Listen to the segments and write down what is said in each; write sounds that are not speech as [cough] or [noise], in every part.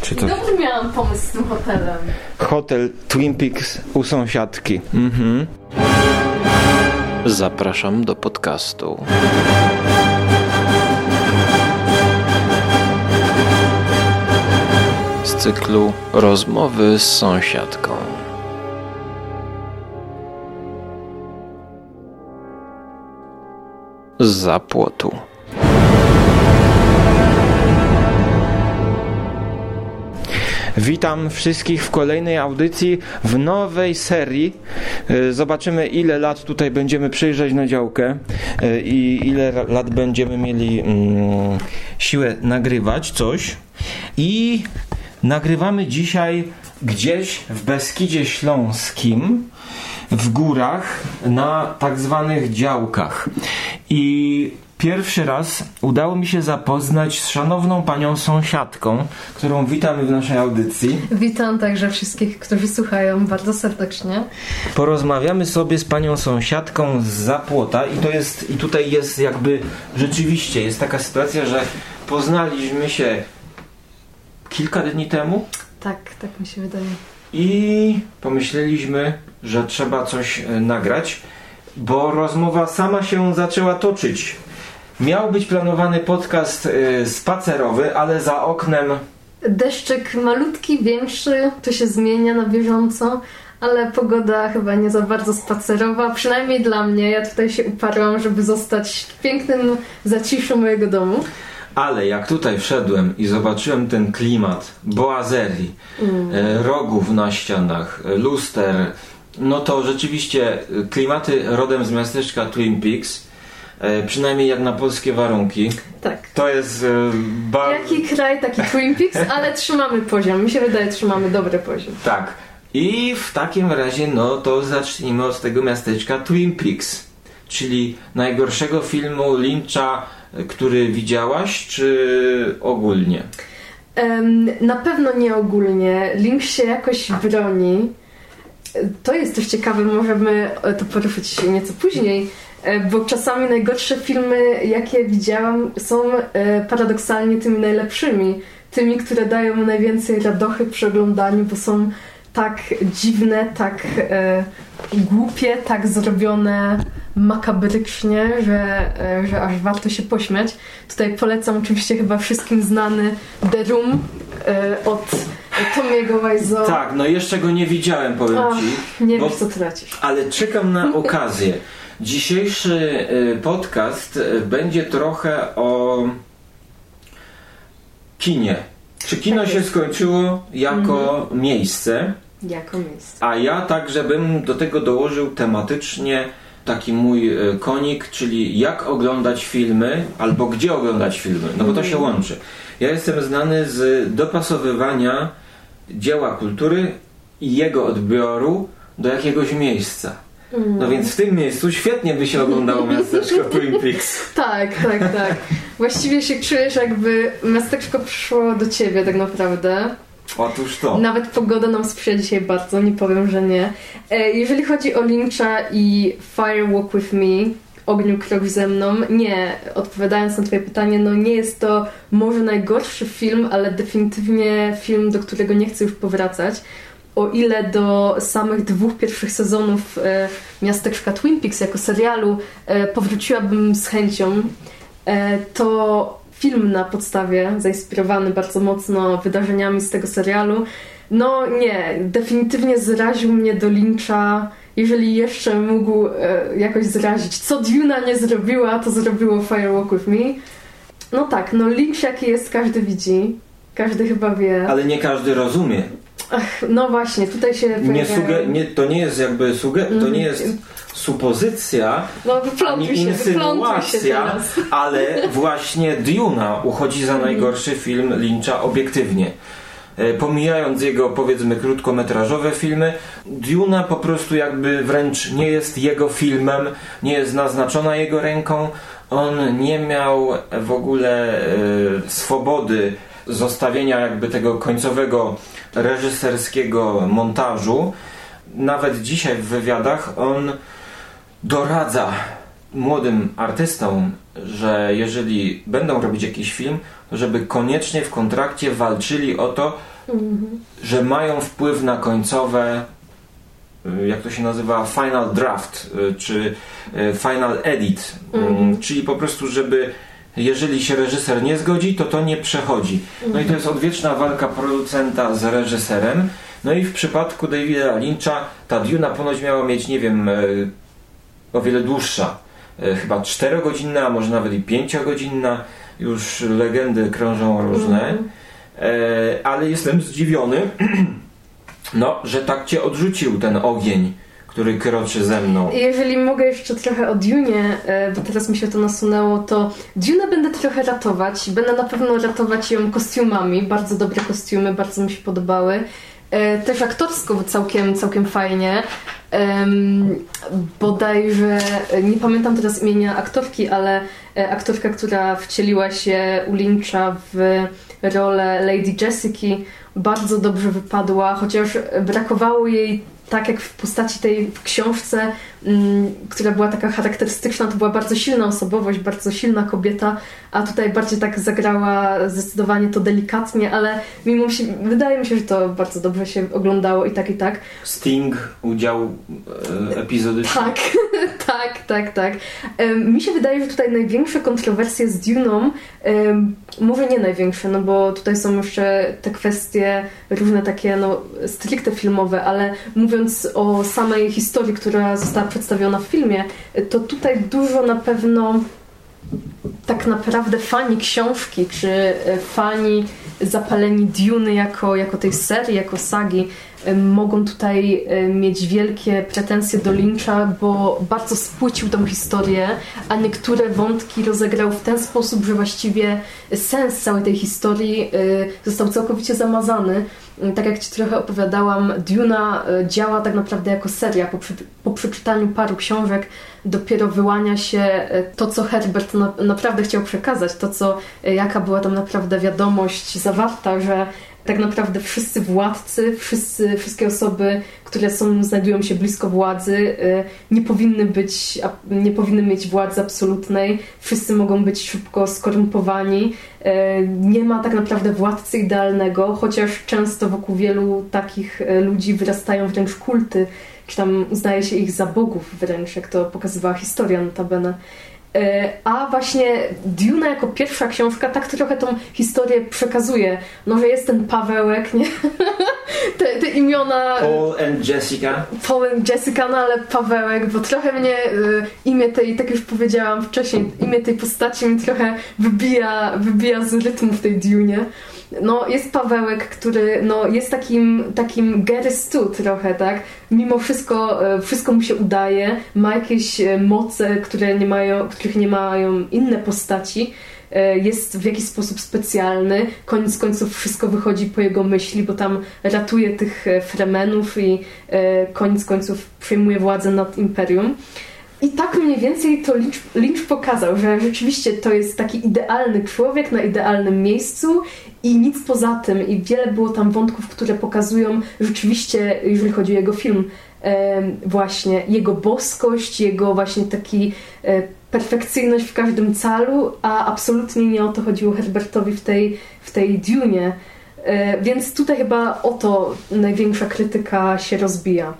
Czy to Dobry miałam pomysł z tym hotelem. hotel Twin Peaks u sąsiadki? Mhm. Zapraszam do podcastu. Z cyklu Rozmowy z sąsiadką. Z zapłotu. Witam wszystkich w kolejnej audycji w nowej serii. E, Zobaczymy ile lat tutaj będziemy przyjeżdżać na działkę e, i ile lat będziemy mieli mm, siłę nagrywać coś. I nagrywamy dzisiaj gdzieś w Beskidzie Śląskim w górach na tak zwanych działkach. I pierwszy raz udało mi się zapoznać z szanowną panią sąsiadką, którą witamy w naszej audycji. Witam także wszystkich, którzy słuchają bardzo serdecznie. Porozmawiamy sobie z panią sąsiadką z Zapłota i to jest i tutaj jest jakby rzeczywiście jest taka sytuacja, że poznaliśmy się kilka dni temu Tak, tak mi się wydaje. i pomyśleliśmy, że trzeba coś e, nagrać, bo rozmowa sama się zaczęła toczyć. Miał być planowany podcast e, spacerowy, ale za oknem Deszczyk malutki, większy, to się zmienia na bieżąco, ale pogoda chyba nie za bardzo spacerowa, przynajmniej dla mnie. Ja tutaj się uparłam, żeby zostać w pięknym zaciszu mojego domu. Ale jak tutaj wszedłem i zobaczyłem ten klimat boazerii, e, rogów na ścianach, e, luster, no to rzeczywiście e, klimaty rodem z miasteczka Twin Peaks, przynajmniej jak na polskie warunki, Tak. to jest e, bardzo... Jaki kraj, taki Twin Peaks, [laughs] ale trzymamy poziom. Mi się wydaje, trzymamy dobry poziom. Tak. I w takim razie, no to zacznijmy od tego miasteczka Twin Peaks, czyli najgorszego filmu Lyncha, e, który widziałaś, czy ogólnie? Em, Na pewno nie ogólnie. Link się jakoś broni. E, To jest też ciekawe, możemy e, to poruszyć nieco później, e, bo czasami najgorsze filmy, jakie widziałam, są e, paradoksalnie tymi najlepszymi. Tymi, które dają najwięcej radochy przy oglądaniu, bo są tak dziwne, tak e, głupie, tak zrobione makabrycznie, że, e, że aż warto się pośmiać. Tutaj polecam oczywiście chyba wszystkim znany The Room e, od Tomiego Wiseau. Tak, no jeszcze go nie widziałem, powiem Ach, ci. nie bo- wiesz co tracisz. Ale czekam na okazję. Dzisiejszy y, podcast y, będzie trochę o kinie. Czy kino Tak się skończyło jako miejsce, Jako miejsce. a ja także bym do tego dołożył tematycznie taki mój y, konik, czyli jak oglądać filmy albo gdzie oglądać filmy, no bo to się łączy. Ja jestem znany z dopasowywania dzieła kultury i jego odbioru do jakiegoś miejsca. No więc w tym miejscu świetnie by się oglądało miasteczko [laughs] Twin Peaks. Tak, tak, tak. Właściwie się czujesz jakby miasteczko przyszło do ciebie tak naprawdę. Otóż to. Nawet pogoda nam sprzyja dzisiaj bardzo, nie powiem, że nie. E, Jeżeli chodzi o Lyncha i Fire Walk With Me, Ogniu Krok ze mną, nie, odpowiadając na twoje pytanie, no nie jest to może najgorszy film, ale definitywnie film, do którego nie chcę już powracać. O ile do samych dwóch pierwszych sezonów e, Miasteczka Twin Peaks jako serialu e, powróciłabym z chęcią, e, to film na podstawie, zainspirowany bardzo mocno wydarzeniami z tego serialu, no nie, definitywnie zraził mnie do Lyncha. Jeżeli jeszcze mógł e, jakoś zrazić, co Duna nie zrobiła, to zrobiło Fire Walk With Me. No tak, no Lynch jaki jest, każdy widzi. Każdy chyba wie. Ale nie każdy rozumie. Ach, no właśnie, tutaj się Nie suge, nie, to nie jest jakby suge, to Mhm. nie jest supozycja, No ani insynuacja, [laughs] ale właśnie Duna uchodzi za najgorszy film Lyncha obiektywnie. E, Pomijając jego powiedzmy krótkometrażowe filmy, Duna po prostu jakby wręcz nie jest jego filmem, nie jest naznaczona jego ręką. On nie miał w ogóle e, swobody zostawienia jakby tego końcowego reżyserskiego montażu. Nawet dzisiaj w wywiadach on doradza młodym artystom, że jeżeli będą robić jakiś film, żeby koniecznie w kontrakcie walczyli o to, że mają wpływ na końcowe y, jak to się nazywa, final draft, y, czy y, final edit, Mhm. czyli po prostu, żeby jeżeli się reżyser nie zgodzi, to to nie przechodzi. No i to jest odwieczna walka producenta z reżyserem. No i w przypadku Davida Lyncha ta Duna ponoć miała mieć, nie wiem, e, o wiele dłuższa. E, Chyba 4-godzinna, a może nawet i 5-godzinna. Już legendy krążą różne. Mhm. E, ale jestem zdziwiony, [clears throat] no, że tak cię odrzucił ten ogień, który kroczy ze mną. Jeżeli mogę jeszcze trochę o Dune, e, bo teraz mi się to nasunęło, to Dune będę trochę ratować. Będę na pewno ratować ją kostiumami. Bardzo dobre kostiumy, bardzo mi się podobały. E, Też aktorsko całkiem, całkiem fajnie. Em, bodajże, e, nie pamiętam teraz imienia aktorki, ale aktorka, która wcieliła się u Lyncha w rolę Lady Jessica, bardzo dobrze wypadła, chociaż brakowało jej tak jak w postaci tej w książce, która była taka charakterystyczna, to była bardzo silna osobowość, bardzo silna kobieta, a tutaj bardziej tak zagrała zdecydowanie to delikatnie, ale mimo się, wydaje mi się, że to bardzo dobrze się oglądało i tak i tak. Sting, udział e, epizodyczny. Tak, [laughs] tak, tak, tak. Em, Mi się wydaje, że tutaj największe kontrowersje z Duną, em, może nie największe, no bo tutaj są jeszcze te kwestie różne takie, no stricte filmowe, ale mówiąc o samej historii, która została przedstawiona w filmie, to tutaj dużo na pewno tak naprawdę fani książki, czy e, fani zapaleni Duny jako, jako tej serii, jako sagi, mogą tutaj mieć wielkie pretensje do Lyncha, bo bardzo spłycił tą historię, a niektóre wątki rozegrał w ten sposób, że właściwie sens całej tej historii e, został całkowicie zamazany. E, Tak jak Ci trochę opowiadałam, Duna e, działa tak naprawdę jako seria. Po, przy, po przeczytaniu paru książek dopiero wyłania się to, co Herbert na, naprawdę chciał przekazać, to, co, jaka była tam naprawdę wiadomość zawarta, że tak naprawdę wszyscy władcy, wszyscy, wszystkie osoby, które są, znajdują się blisko władzy, e, nie powinny być, nie powinny mieć władzy absolutnej. Wszyscy mogą być szybko skorumpowani. E, Nie ma tak naprawdę władcy idealnego, chociaż często wokół wielu takich e, ludzi wyrastają wręcz kulty, czy tam uznaje się ich za bogów wręcz, jak to pokazywała historia notabene. E, A właśnie Duna jako pierwsza książka tak trochę tą historię przekazuje. No, że jest ten Pawełek, nie? [laughs] Te, te imiona... Paul and Jessica. Paul and Jessica, no ale Pawełek, bo trochę mnie y, imię tej, tak już powiedziałam wcześniej, imię tej postaci mi trochę wybija, wybija z rytmu w tej Dunie. No, jest Pawełek, który no, jest takim, takim Gary trochę, tak? Mimo wszystko, y, wszystko mu się udaje, ma jakieś y, moce, które nie mają, których nie mają inne postaci e, jest w jakiś sposób specjalny. Koniec końców wszystko wychodzi po jego myśli, bo tam ratuje tych e, Fremenów i e, koniec końców przejmuje władzę nad Imperium. I tak mniej więcej to Lynch, Lynch pokazał, że rzeczywiście to jest taki idealny człowiek na idealnym miejscu i nic poza tym. I wiele było tam wątków, które pokazują rzeczywiście, jeżeli chodzi o jego film, właśnie jego boskość, jego właśnie taki e, perfekcyjność w każdym calu, a absolutnie nie o to chodziło Herbertowi w tej, w tej Dunie. E, Więc tutaj chyba o to największa krytyka się rozbija.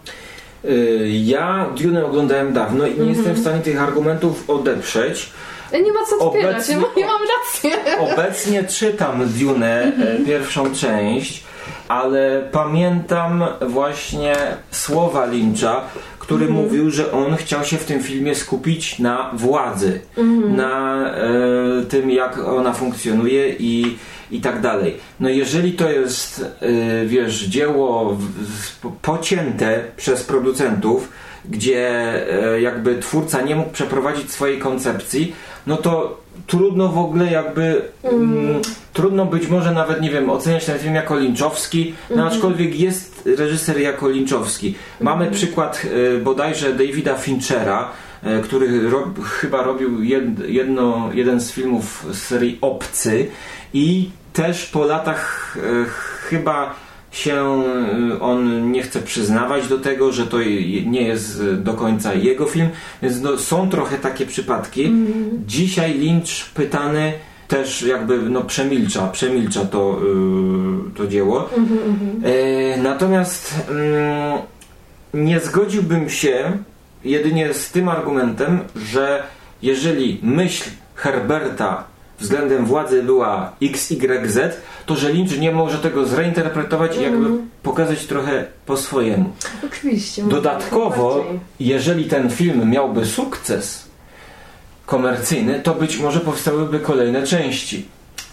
Y, Ja Dune oglądałem dawno i nie Mhm. jestem w stanie tych argumentów odeprzeć. Nie ma co odpierać, Obecnie- nie, ma, nie mam racji. Obecnie czytam Dune, Mhm. e, pierwszą część, ale pamiętam właśnie słowa Lyncha, który Mhm. mówił, że on chciał się w tym filmie skupić na władzy, Mhm. na e, tym, jak ona funkcjonuje i, i tak dalej. No jeżeli to jest, e, wiesz, dzieło pocięte przez producentów, gdzie e, jakby twórca nie mógł przeprowadzić swojej koncepcji, no to trudno w ogóle jakby mm, trudno być może nawet nie wiem oceniać ten film jako linczowski, no aczkolwiek jest reżyser jako linczowski. Mamy przykład e, bodajże Davida Finchera, który rob, chyba robił jed, jedno, jeden z filmów z serii Obcy i też po latach e, chyba się e, on nie chce przyznawać do tego, że to nie jest e, do końca jego film, więc no, są trochę takie przypadki. Dzisiaj Lynch pytany, też jakby no, przemilcza, przemilcza to, yy, to dzieło. Mhm, mhm. Yy, natomiast yy, nie zgodziłbym się jedynie z tym argumentem, że jeżeli myśl Herberta względem władzy była XYZ, to że Lynch nie może tego zreinterpretować i jakby Mhm. pokazać trochę po swojemu. Oczywiście. Dodatkowo, jeżeli ten film miałby sukces komercyjny, to być może powstałyby kolejne części.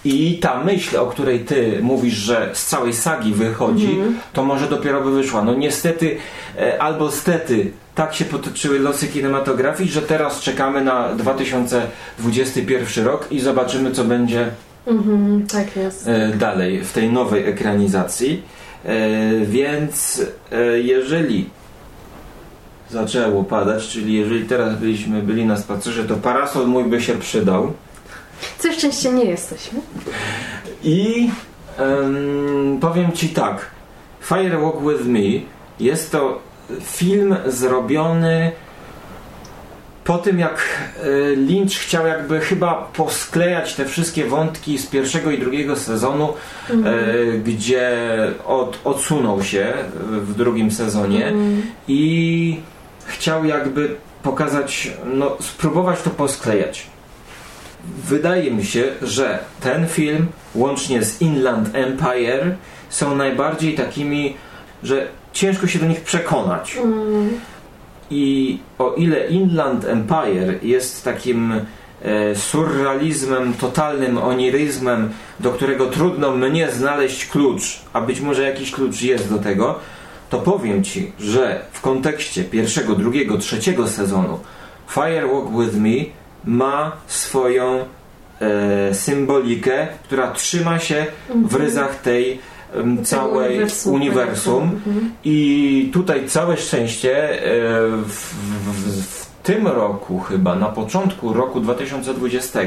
I ta myśl, o której ty mówisz, że z całej sagi wychodzi, Mhm. to może dopiero by wyszła. No niestety, e, albo stety, tak się potoczyły losy kinematografii, że teraz czekamy na 2021 rok i zobaczymy, co będzie Mhm, tak jest. e, dalej w tej nowej ekranizacji. E, Więc jeżeli zaczęło padać, czyli jeżeli teraz byliśmy byli na spacerze, to parasol mój by się przydał. Co szczęście nie jesteśmy. I em, powiem Ci tak, Fire Walk With Me jest to film zrobiony po tym jak e, Lynch chciał jakby chyba posklejać te wszystkie wątki z pierwszego i drugiego sezonu, e, gdzie od, odsunął się w drugim sezonie Mhm. i chciał jakby pokazać, no spróbować to posklejać. Wydaje mi się, że ten film łącznie z Inland Empire są najbardziej takimi, że ciężko się do nich przekonać. Mm, I o ile Inland Empire jest takim e, surrealizmem, totalnym oniryzmem, do którego trudno mnie znaleźć klucz, a być może jakiś klucz jest do tego, to powiem Ci, że w kontekście pierwszego, drugiego, trzeciego sezonu Fire Walk With Me ma swoją e, symbolikę, która trzyma się w ryzach tej całej uniwersum. uniwersum. Mhm. I tutaj całe szczęście e, w, w, w tym roku chyba, na początku roku 2020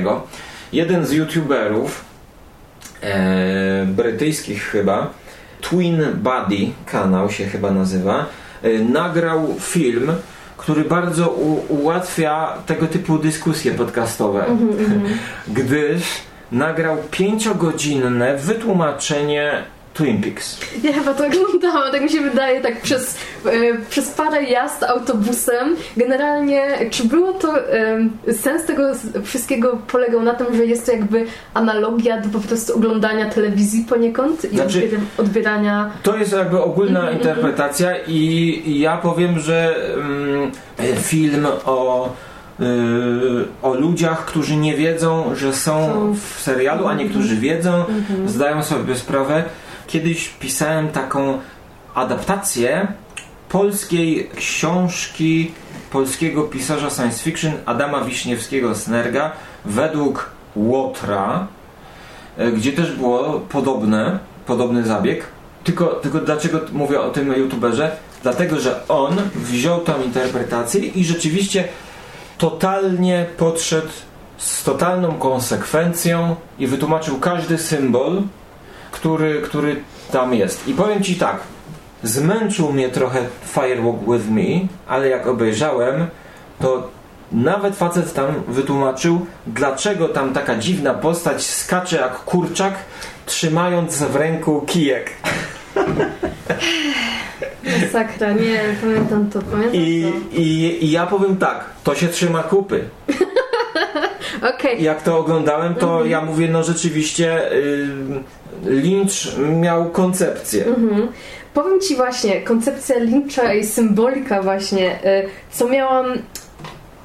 jeden z youtuberów e, brytyjskich chyba Twin Buddy kanał się chyba nazywa e, nagrał film który bardzo ułatwia tego typu dyskusje podcastowe. [laughs] Gdyż nagrał pięciogodzinne wytłumaczenie Twin Peaks Ja chyba to oglądałam, tak mi się wydaje, tak przez, e, przez parę jazd autobusem. Generalnie, czy było to, e, sens tego wszystkiego polegał na tym, że jest to jakby analogia do po prostu oglądania telewizji poniekąd i Znaczy- odbier- odbierania... To jest jakby ogólna Mhm, interpretacja i ja powiem, że mm, film o, y, o ludziach, którzy nie wiedzą, że są Są. w serialu, a niektórzy wiedzą, zdają sobie sprawę. Kiedyś pisałem taką adaptację polskiej książki polskiego pisarza science fiction Adama Wiśniewskiego-Snerga według Łotra, e, gdzie też było podobne, podobny zabieg. Tylko, tylko dlaczego mówię o tym youtuberze? Dlatego, że on wziął tą interpretację i rzeczywiście totalnie podszedł z totalną konsekwencją i wytłumaczył każdy symbol, który, który tam jest. I powiem Ci tak, zmęczył mnie trochę Firewalk With Me, ale jak obejrzałem, to nawet facet tam wytłumaczył, dlaczego tam taka dziwna postać skacze jak kurczak, trzymając w ręku kijek. Masakra, nie, pamiętam to, pamiętam I, i, I ja powiem tak, to się trzyma kupy. to. [laughs] Okej, Jak to oglądałem, to ja mówię, no rzeczywiście y, Lynch miał koncepcję. Mhm. Powiem Ci właśnie, koncepcja Lyncha i symbolika właśnie, y, co miałam...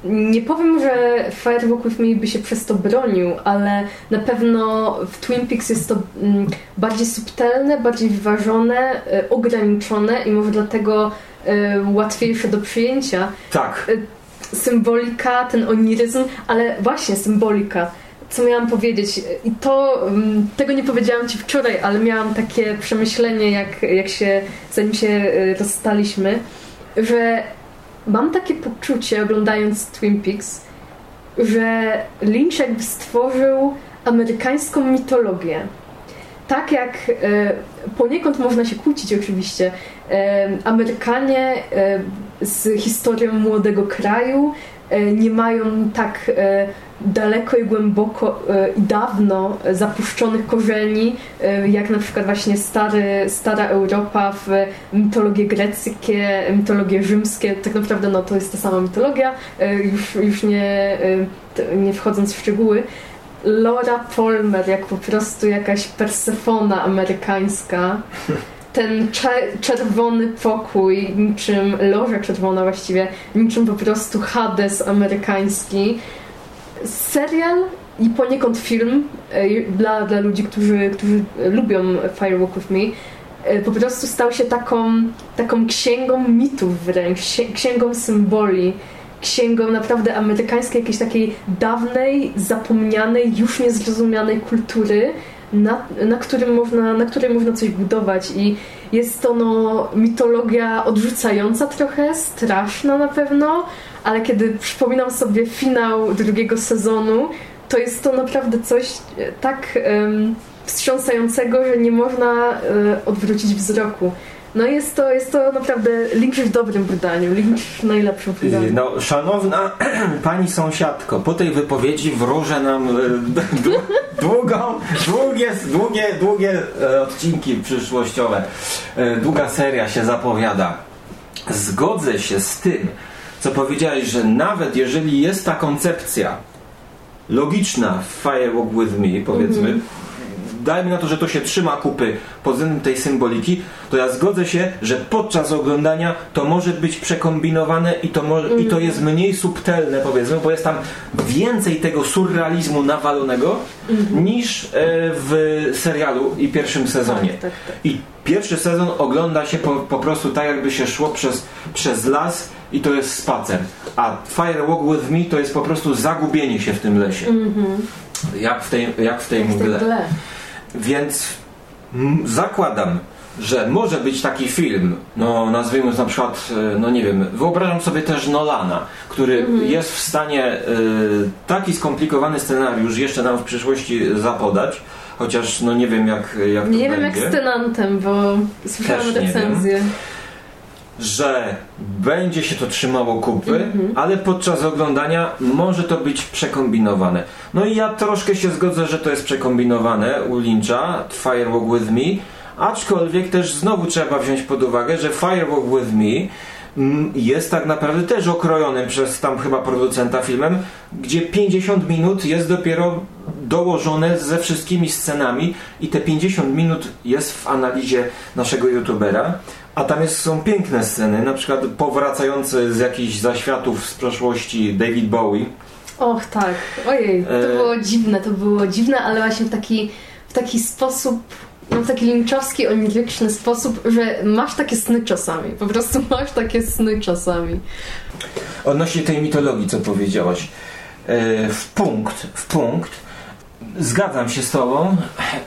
Nie powiem, że Firewalk With Me by się przez to bronił, ale na pewno w Twin Peaks jest to mm, bardziej subtelne, bardziej wyważone, y, ograniczone i może dlatego y, łatwiejsze do przyjęcia. Tak. Symbolika, ten oniryzm, ale właśnie symbolika. Co miałam powiedzieć? I to, mm, tego nie powiedziałam Ci wczoraj, ale miałam takie przemyślenie, jak, jak się, zanim się y, rozstaliśmy, że mam takie poczucie, oglądając Twin Peaks, że Lynch jakby stworzył amerykańską mitologię. Tak jak e, poniekąd można się kłócić oczywiście. E, Amerykanie e, z historią młodego kraju nie mają tak daleko i głęboko e, i dawno zapuszczonych korzeni, e, jak na przykład właśnie stary, stara Europa w mitologie greckie, mitologie rzymskie. Tak naprawdę no, to jest ta sama mitologia, e, już, już nie, nie wchodząc w szczegóły. Laura Palmer, jak po prostu jakaś Persefona amerykańska. Ten czerwony pokój, niczym loża czerwona właściwie, niczym po prostu Hades amerykański serial i poniekąd film e, dla, dla ludzi, którzy, którzy lubią Firewalk With Me e, po prostu stał się taką, taką księgą mitów wręcz, księgą symboli, księgą naprawdę amerykańskiej, jakiejś takiej dawnej, zapomnianej, już niezrozumianej kultury, na, na, którym można, na której można coś budować i jest to no, mitologia odrzucająca trochę, straszna na pewno, ale kiedy przypominam sobie finał drugiego sezonu, to jest to naprawdę coś e, tak um, wstrząsającego, że nie można um, odwrócić wzroku. No jest to, jest to naprawdę Lynch w dobrym wydaniu, Lynch w najlepszym wydaniu. No, szanowna [clears throat] pani sąsiadko, po tej wypowiedzi wróżę nam e, długą, długie, długie, długie odcinki przyszłościowe. Długa seria się zapowiada. Zgodzę się z tym, co powiedziałeś, że nawet jeżeli jest ta koncepcja logiczna w Firewalk With Me, powiedzmy, mm -hmm. Dajmy na to, że to się trzyma kupy pod względem tej symboliki, to ja zgodzę się, że podczas oglądania to może być przekombinowane i to, mm i to jest mniej subtelne, powiedzmy, bo jest tam więcej tego surrealizmu nawalonego mm niż e, w serialu i pierwszym sezonie. Tak, tak, tak. I pierwszy sezon ogląda się po, po prostu tak, jakby się szło przez, przez las i to jest spacer. A Firewalk with Me to jest po prostu zagubienie się w tym lesie. Mm -hmm. Jak w tej, jak w tej mgle. Więc zakładam, że może być taki film, no nazwijmy na przykład, e, no nie wiem, wyobrażam sobie też Nolana, który -hmm. jest w stanie y, taki skomplikowany scenariusz jeszcze nam w przyszłości zapodać, chociaż no nie wiem jak, jak nie to wiem będzie. jak z Tenantem, bo słyszałam recenzję że będzie się to trzymało kupy, mm -hmm. ale podczas oglądania może to być przekombinowane. No i ja troszkę się zgodzę, że to jest przekombinowane u Lyncha, Firewalk With Me, aczkolwiek też znowu trzeba wziąć pod uwagę, że Firewalk With Me mm, jest tak naprawdę też okrojonym przez tam chyba producenta filmem, gdzie 50 minut jest dopiero dołożone ze wszystkimi scenami i te 50 minut jest w analizie naszego youtubera. A tam jest, są piękne sceny, na przykład powracający z jakichś zaświatów z przeszłości David Bowie. Och tak, ojej, to e... było dziwne, to było dziwne, ale właśnie w taki, w taki sposób, no w taki linczowski, oniryczny sposób, że masz takie sny czasami, po prostu [laughs] masz takie sny czasami. Odnośnie tej mitologii, co powiedziałaś, e, w punkt, w punkt, zgadzam się z tobą,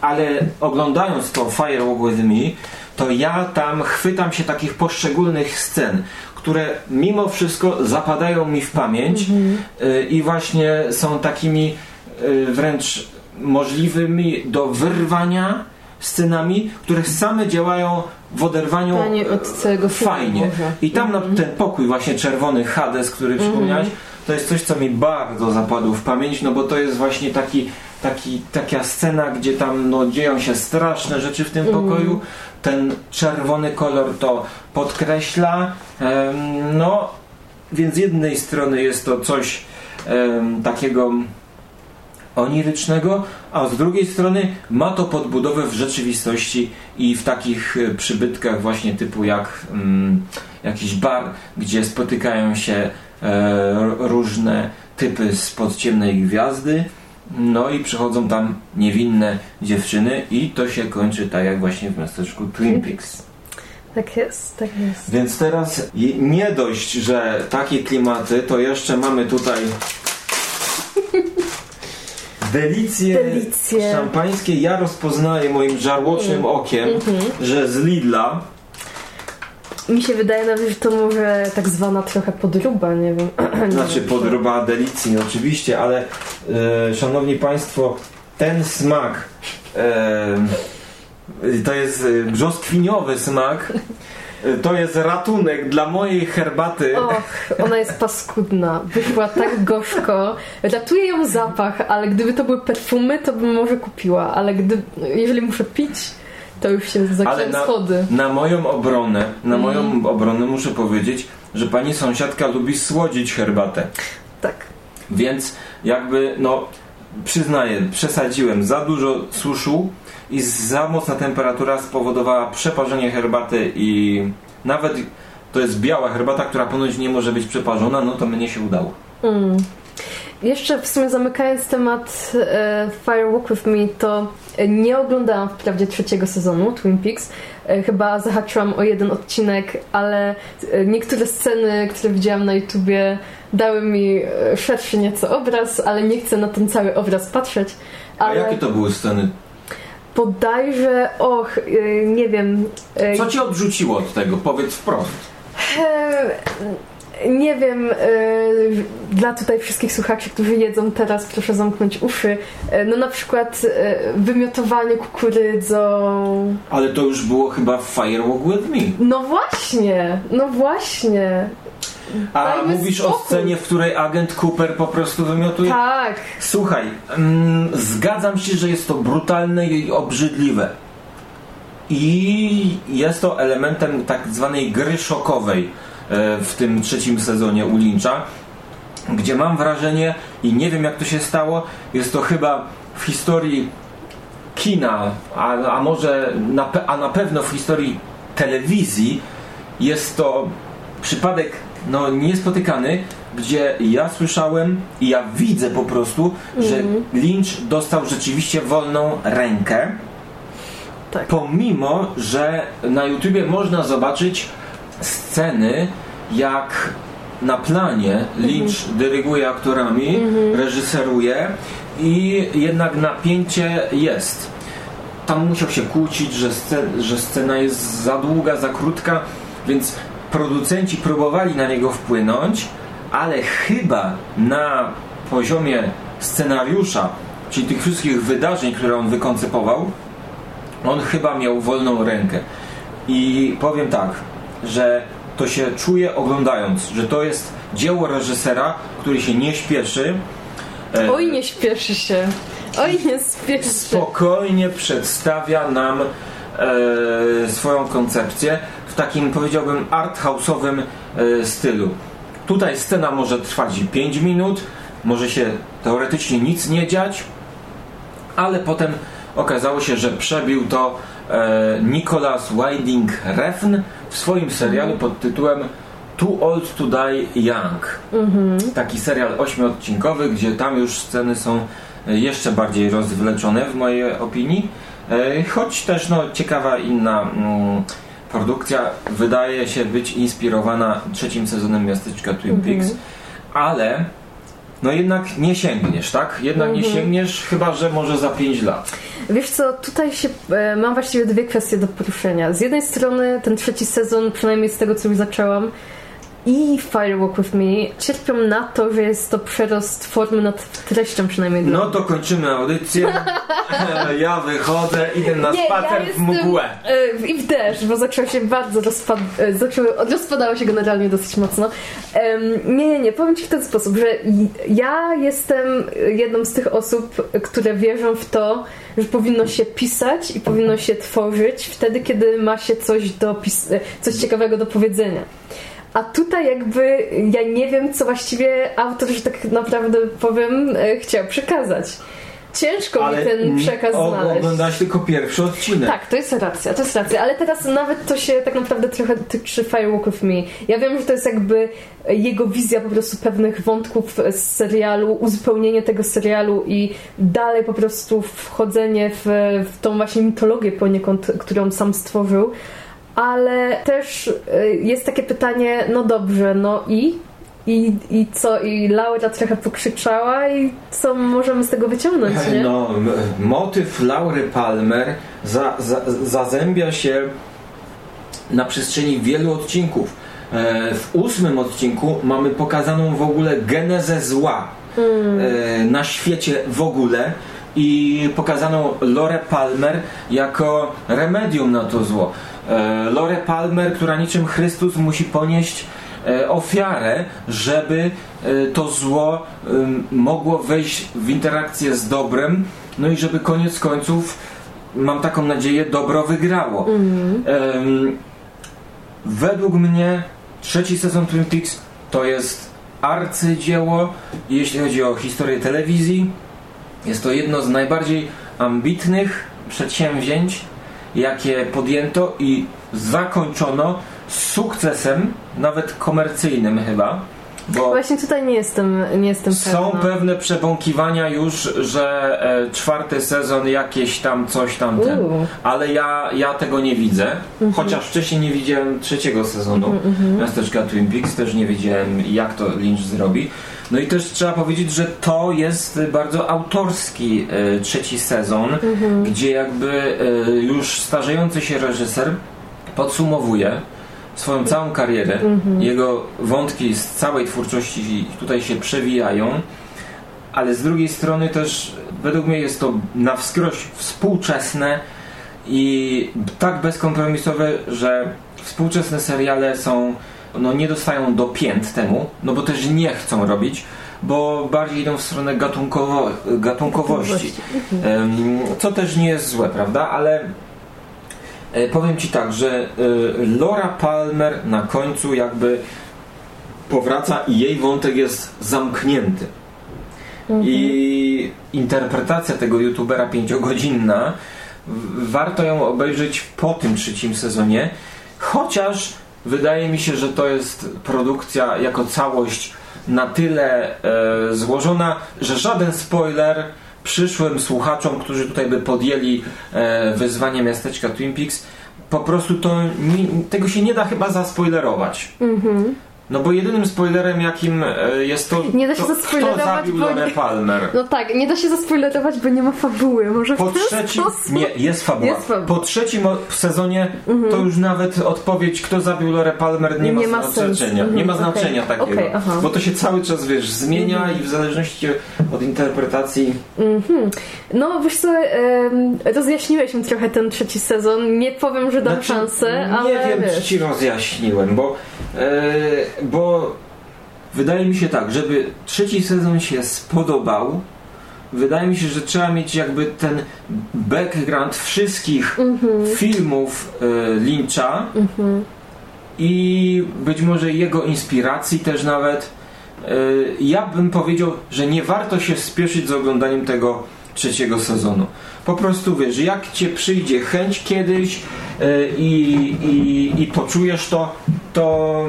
ale oglądając to Firewalk With Me, to ja tam chwytam się takich poszczególnych scen, które mimo wszystko zapadają mi w pamięć mhm. y, i właśnie są takimi y, wręcz możliwymi do wyrwania scenami, które same działają w oderwaniu od całego fajnie. I tam mhm. ten pokój właśnie czerwony Hades, który mhm. przypomniałeś, to jest coś, co mi bardzo zapadło w pamięć, no bo to jest właśnie taki, taki, taka scena, gdzie tam no, dzieją się straszne rzeczy w tym pokoju, ten czerwony kolor to podkreśla. No, więc z jednej strony jest to coś takiego onirycznego, a z drugiej strony ma to podbudowę w rzeczywistości i w takich e, przybytkach właśnie typu jak mm, jakiś bar, gdzie spotykają się e, różne typy z ciemnej gwiazdy no i przychodzą tam niewinne dziewczyny i to się kończy tak jak właśnie w miasteczku Twin Peaks. Tak jest, tak jest. Więc teraz nie dość, że takie klimaty, to jeszcze mamy tutaj [laughs] delicje, delicje. szampańskie. Ja rozpoznaję moim żarłocznym mm. okiem, mm -hmm. że z Lidla mi się wydaje nawet, że to może tak zwana trochę podruba, nie wiem. [clears throat] Znaczy podruba delicji, oczywiście, ale szanowni Państwo, ten smak e, to jest brzoskwiniowy smak to jest ratunek dla mojej herbaty. Och, ona jest paskudna. Wyszła tak gorzko. Ratuje ją zapach, ale gdyby to były perfumy, to bym może kupiła. Ale gdy, jeżeli muszę pić, to już się zaczynają na, schody. na moją obronę, na Mhm. moją obronę muszę powiedzieć, że pani sąsiadka lubi słodzić herbatę. Tak. Więc jakby, no, przyznaję, przesadziłem. Za dużo suszu i za mocna temperatura spowodowała przeparzenie herbaty i nawet to jest biała herbata, która ponoć nie może być przeparzona, no to mnie się udało. Mm. Jeszcze w sumie zamykając temat e, Fire Walk With Me, to e, nie oglądałam wprawdzie trzeciego sezonu Twin Peaks. E, chyba zahaczyłam o jeden odcinek, ale e, niektóre sceny, które widziałam na YouTubie dały mi e, szerszy nieco obraz, ale nie chcę na ten cały obraz patrzeć. A Ale jakie to były sceny? bodajże, och, e, nie wiem... e, Co cię odrzuciło od tego? Powiedz wprost. Nie wiem, dla tutaj wszystkich słuchaczy, którzy jedzą teraz, proszę zamknąć uszy. No na przykład wymiotowanie kukurydzą. Ale to już było chyba w Firewalk With Me. No właśnie, no właśnie. A mówisz o spokój. scenie, w której agent Cooper po prostu wymiotuje? Tak, Słuchaj, mm, zgadzam się, że jest to brutalne i obrzydliwe. I jest to elementem tak zwanej gry szokowej e, w tym trzecim sezonie u Lyncha, gdzie mam wrażenie, i nie wiem jak to się stało, jest to chyba w historii kina, a, a może na, a na pewno w historii telewizji jest to przypadek no, niespotykany, gdzie ja słyszałem i ja widzę po prostu, że Lynch dostał rzeczywiście wolną rękę, tak. pomimo, że na YouTubie można zobaczyć sceny, jak na planie Lynch dyryguje aktorami, reżyseruje i jednak napięcie jest. Tam musiał się kłócić, że, scen- że scena jest za długa, za krótka, więc producenci próbowali na niego wpłynąć, ale chyba na poziomie scenariusza, czyli tych wszystkich wydarzeń, które on wykoncypował, on chyba miał wolną rękę. I powiem tak, że to się czuje oglądając, że to jest dzieło reżysera, który się nie śpieszy. e, Oj, nie śpieszy się. Oj, nie śpieszy się. spokojnie przedstawia nam e, swoją koncepcję takim powiedziałbym arthouse'owym e, stylu. Tutaj scena może trwać 5 minut, może się teoretycznie nic nie dziać, ale potem okazało się, że przebił to e, Nicholas Winding Refn w swoim serialu pod tytułem Too Old to Die Young. Taki serial ośmiodcinkowy, gdzie tam już sceny są e, jeszcze bardziej rozwleczone w mojej opinii. E, Choć też no, ciekawa inna mm, produkcja wydaje się być inspirowana trzecim sezonem miasteczka Twin Peaks, ale no jednak nie sięgniesz, tak? Jednak nie sięgniesz, chyba że może za 5 lat. Wiesz co, tutaj się e, mam właściwie dwie kwestie do poruszenia. Z jednej strony ten trzeci sezon, przynajmniej z tego co już zaczęłam, i Fire Walk With Me cierpią na to, że jest to przerost formy nad treścią przynajmniej No to kończymy audycję. [laughs] Ja wychodzę, idę na spacer w mgłę. e, I w deszcz, bo zaczęło się bardzo rozpad... e, rozpadało się generalnie dosyć mocno. Nie, nie, nie, powiem Ci w ten sposób, że ja jestem jedną z tych osób, które wierzą w to, że powinno się pisać i powinno się tworzyć wtedy, kiedy ma się coś, do pis- e, coś ciekawego do powiedzenia. A tutaj jakby ja nie wiem, co właściwie autor, że tak naprawdę powiem, e, chciał przekazać. Ciężko mi ten przekaz o- znaleźć. oglądasz tylko pierwszy odcinek. Tak, to jest racja, to jest racja, ale teraz nawet to się tak naprawdę trochę tyczy Firewalk with Me. Ja wiem, że to jest jakby jego wizja po prostu pewnych wątków z serialu, uzupełnienie tego serialu i dalej po prostu wchodzenie w, w tą właśnie mitologię poniekąd, którą sam stworzył. Ale też y, jest takie pytanie, no dobrze, no i? I, I co? I Laura trochę pokrzyczała i co możemy z tego wyciągnąć, nie? No, motyw Laury Palmer za, za, zazębia się na przestrzeni wielu odcinków. E, w ósmym odcinku mamy pokazaną w ogóle genezę zła e, na świecie w ogóle i pokazaną Lorę Palmer jako remedium na to zło. E, Lore Palmer, która niczym Chrystus musi ponieść e, ofiarę, żeby e, to zło mogło wejść w interakcję z dobrem, no i żeby koniec końców, mam taką nadzieję, dobro wygrało. Em, według mnie trzeci sezon Twin Peaks to jest arcydzieło, jeśli chodzi o historię telewizji. Jest to jedno z najbardziej ambitnych przedsięwzięć, jakie podjęto i zakończono sukcesem, nawet komercyjnym chyba. Bo Właśnie tutaj nie jestem, nie jestem są pewna. pewne przebąkiwania już, że e, czwarty sezon jakieś tam coś tam ten. Ale ja, ja tego nie widzę. Mhm. Chociaż wcześniej nie widziałem trzeciego sezonu Miasteczka Twin Peaks, też nie wiedziałem jak to Lynch zrobi. No i też trzeba powiedzieć, że to jest bardzo autorski e, trzeci sezon, Mhm. gdzie jakby e, już starzejący się reżyser podsumowuje swoją całą karierę. Mhm. Jego wątki z całej twórczości tutaj się przewijają, ale z drugiej strony też według mnie jest to na wskroś współczesne i tak bezkompromisowe, że współczesne seriale są, no nie dostają do pięt temu, no bo też nie chcą robić, bo bardziej idą w stronę gatunkowo, gatunkowości. Co też nie jest złe, prawda? Ale e, powiem Ci tak, że e, Laura Palmer na końcu jakby powraca i jej wątek jest zamknięty. I interpretacja tego youtubera pięciogodzinna warto ją obejrzeć po tym trzecim sezonie, chociaż wydaje mi się, że to jest produkcja jako całość na tyle e, złożona, że żaden spoiler przyszłym słuchaczom, którzy tutaj by podjęli e, wyzwanie miasteczka Twin Peaks, po prostu to nie, tego się nie da chyba zaspoilerować. Mhm. No bo jedynym spoilerem jakim e, jest to, Nie da się to kto zabił nie- Palmer. No tak, nie da się zaspoilerować, bo nie ma fabuły. Może Po w ten trzecim, sposób? nie, jest fabuła. Jest fabuła. Mhm. Po trzecim sezonie to już nawet odpowiedź, kto zabił Lorę Palmer nie, Nie ma, ma znaczenia. sensu. Nie ma Mhm, znaczenia okej. takiego. Mhm. bo to się cały czas, wiesz, zmienia i w zależności od interpretacji Mhm. No wiesz co, rozjaśniłeś mi trochę ten trzeci sezon. Nie powiem, że dam Znaczy, szansę, Nie ale wiem, wiesz. czy ci rozjaśniłem, bo, e, bo wydaje mi się tak, żeby trzeci sezon się spodobał, wydaje mi się, że trzeba mieć jakby ten background wszystkich Mhm. filmów e, Lyncha i być może jego inspiracji też nawet. E, ja bym powiedział, że nie warto się spieszyć z oglądaniem tego trzeciego sezonu. Po prostu wiesz, jak cię przyjdzie chęć kiedyś e, i, i poczujesz to, to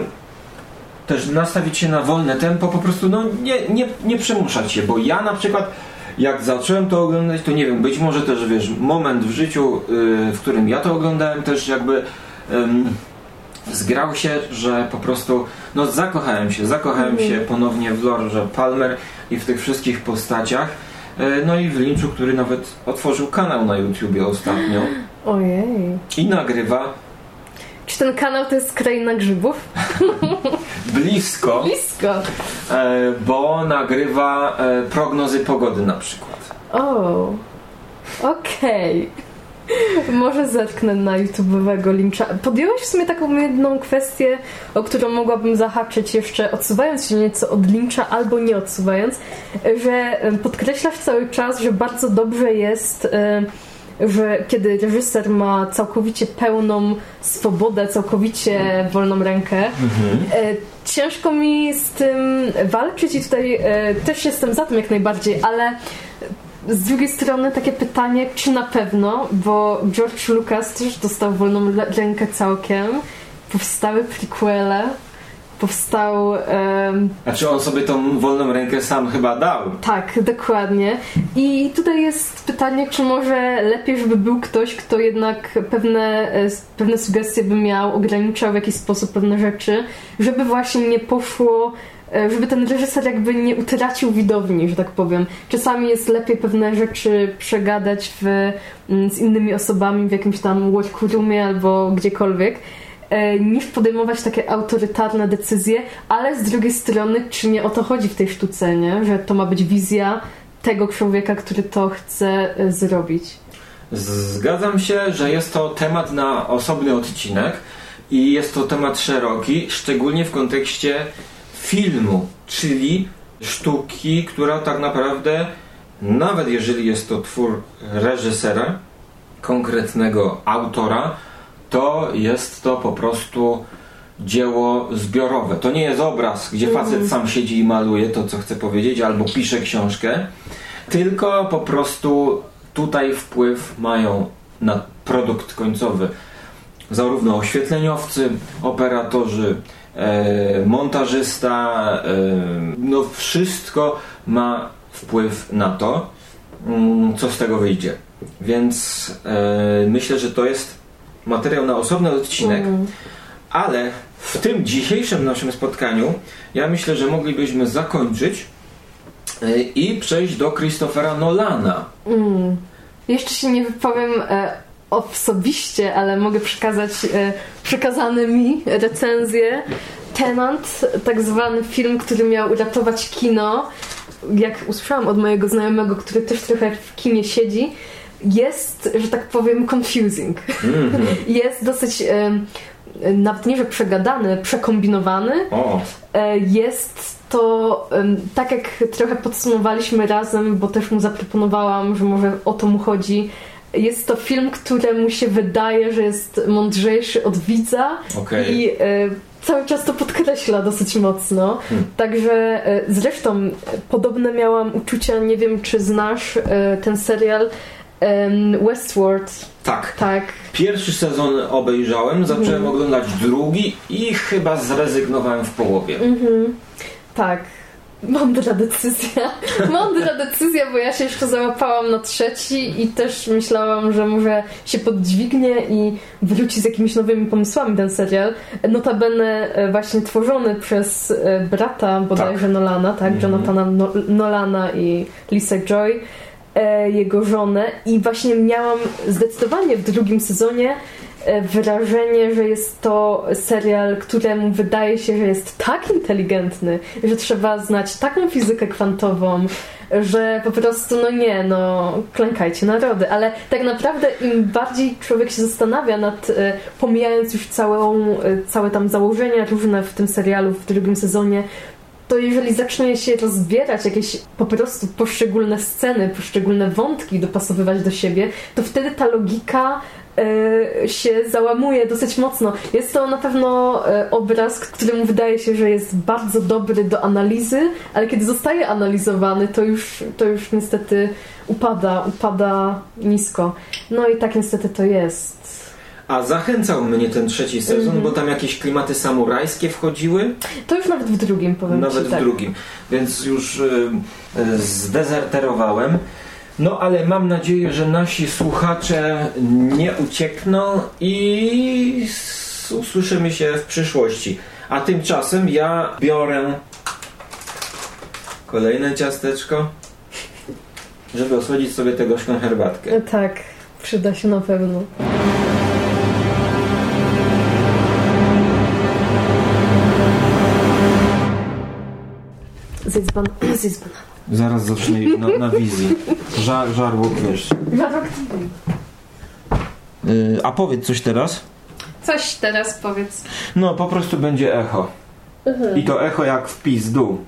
też nastawić się na wolne tempo, po prostu no, nie, nie, nie przemuszać się, bo ja na przykład jak zacząłem to oglądać, to nie wiem, być może też wiesz, moment w życiu, y, w którym ja to oglądałem też jakby ym, zgrał się, że po prostu no zakochałem się, zakochałem się ponownie w Lorze Palmer i w tych wszystkich postaciach. Y, No i w Lynchu, który nawet otworzył kanał na YouTubie ostatnio [gasps] Ojej. i nagrywa Czy ten kanał to jest Kraina Grzybów? [laughs] blisko, Blisko. e, bo nagrywa e, prognozy pogody na przykład. O, okej. Może zetknę na YouTube'owego Lyncha. Podjąłeś w sumie taką jedną kwestię, o którą mogłabym zahaczyć jeszcze odsuwając się nieco od Lyncha albo nie odsuwając, że podkreślasz cały czas, że bardzo dobrze jest, że kiedy reżyser ma całkowicie pełną swobodę, całkowicie wolną rękę, E, Ciężko mi z tym walczyć i tutaj e, też jestem za tym jak najbardziej, ale z drugiej strony takie pytanie, czy na pewno, bo George Lucas też dostał wolną rękę całkiem, powstały prequele, powstał... em, A czy on sobie tą wolną rękę sam chyba dał? tak, dokładnie. I tutaj jest pytanie, czy może lepiej, żeby był ktoś, kto jednak pewne, e, pewne sugestie by miał, ograniczał w jakiś sposób pewne rzeczy, żeby właśnie nie poszło, e, żeby ten reżyser jakby nie utracił widowni, że tak powiem. Czasami jest lepiej pewne rzeczy przegadać w, z innymi osobami w jakimś tam workroomie albo gdziekolwiek niż podejmować takie autorytarne decyzje, ale z drugiej strony, czy nie o to chodzi w tej sztuce, nie? że to ma być wizja tego człowieka, który to chce e, zrobić. Zgadzam się, że jest to temat na osobny odcinek i jest to temat szeroki, szczególnie w kontekście filmu, czyli sztuki, która tak naprawdę, nawet jeżeli jest to twór reżysera, konkretnego autora, to jest to po prostu dzieło zbiorowe. To nie jest obraz, gdzie facet sam siedzi i maluje to, co chce powiedzieć, albo pisze książkę, tylko po prostu tutaj wpływ mają na produkt końcowy zarówno oświetleniowcy, operatorzy, e, montażysta, e, no wszystko ma wpływ na to, mm, co z tego wyjdzie. Więc e, myślę, że to jest materiał na osobny odcinek, Mm. ale w tym dzisiejszym naszym spotkaniu ja myślę, że moglibyśmy zakończyć e, i przejść do Christophera Nolana. Mm. Jeszcze się nie wypowiem e, osobiście, ale mogę przekazać e, przekazane mi recenzję. Tenant, tak zwany film, który miał uratować kino. Jak usłyszałam od mojego znajomego, który też trochę w kinie siedzi, jest, że tak powiem, confusing. Mhm. [laughs] Jest dosyć, e, nawet nie, że przegadany, przekombinowany. O, E, Jest to, tak jak trochę podsumowaliśmy razem, bo też mu zaproponowałam, że może o to mu chodzi. Jest to film, któremu się wydaje, że jest mądrzejszy od widza okej. i e, cały czas to podkreśla dosyć mocno. Hmm. Także e, zresztą podobne miałam uczucia, nie wiem czy znasz ten serial Westworld. Tak. Tak. Pierwszy sezon obejrzałem, zacząłem oglądać drugi i chyba zrezygnowałem w połowie. Mhm. Tak. Mądra decyzja. [laughs] Mądra decyzja, bo ja się jeszcze załapałam na trzeci i też myślałam, że może się poddźwignie i wróci z jakimiś nowymi pomysłami ten serial. Notabene e, właśnie tworzony przez e, brata bodajże Nolana, tak? Mhm. Jonathana no Nolana i Lisa Joy, e, jego żonę i właśnie miałam zdecydowanie w drugim sezonie e, wrażenie, że jest to serial, któremu wydaje się, że jest tak inteligentny, że trzeba znać taką fizykę kwantową, że po prostu, no nie, no klękajcie narody, ale tak naprawdę im bardziej człowiek się zastanawia nad, e, pomijając już całą, całe tam założenia różne w tym serialu w drugim sezonie, to jeżeli zacznie się rozbierać jakieś po prostu poszczególne sceny, poszczególne wątki dopasowywać do siebie, to wtedy ta logika e, się załamuje dosyć mocno. Jest to na pewno e, obraz, któremu wydaje się, że jest bardzo dobry do analizy, ale kiedy zostaje analizowany, to już, to już niestety upada, upada nisko. No i tak niestety to jest. A zachęcał mnie ten trzeci sezon, Mhm. bo tam jakieś klimaty samurajskie wchodziły, To już nawet w drugim powiem nawet ci, w tak. drugim, więc już y, y, zdezerterowałem. No ale mam nadzieję, że nasi słuchacze nie uciekną i usłyszymy się w przyszłości. A tymczasem ja biorę kolejne ciasteczko, żeby osłodzić sobie gorzką herbatkę. Tak, przyda się na pewno. Zjedz ban... Zjedz banana. Zaraz zacznę na, na wizji. Żar, żarłok, wiesz. Yy, a powiedz coś teraz. Coś teraz powiedz. No, po prostu będzie echo. I to echo jak w pizdu.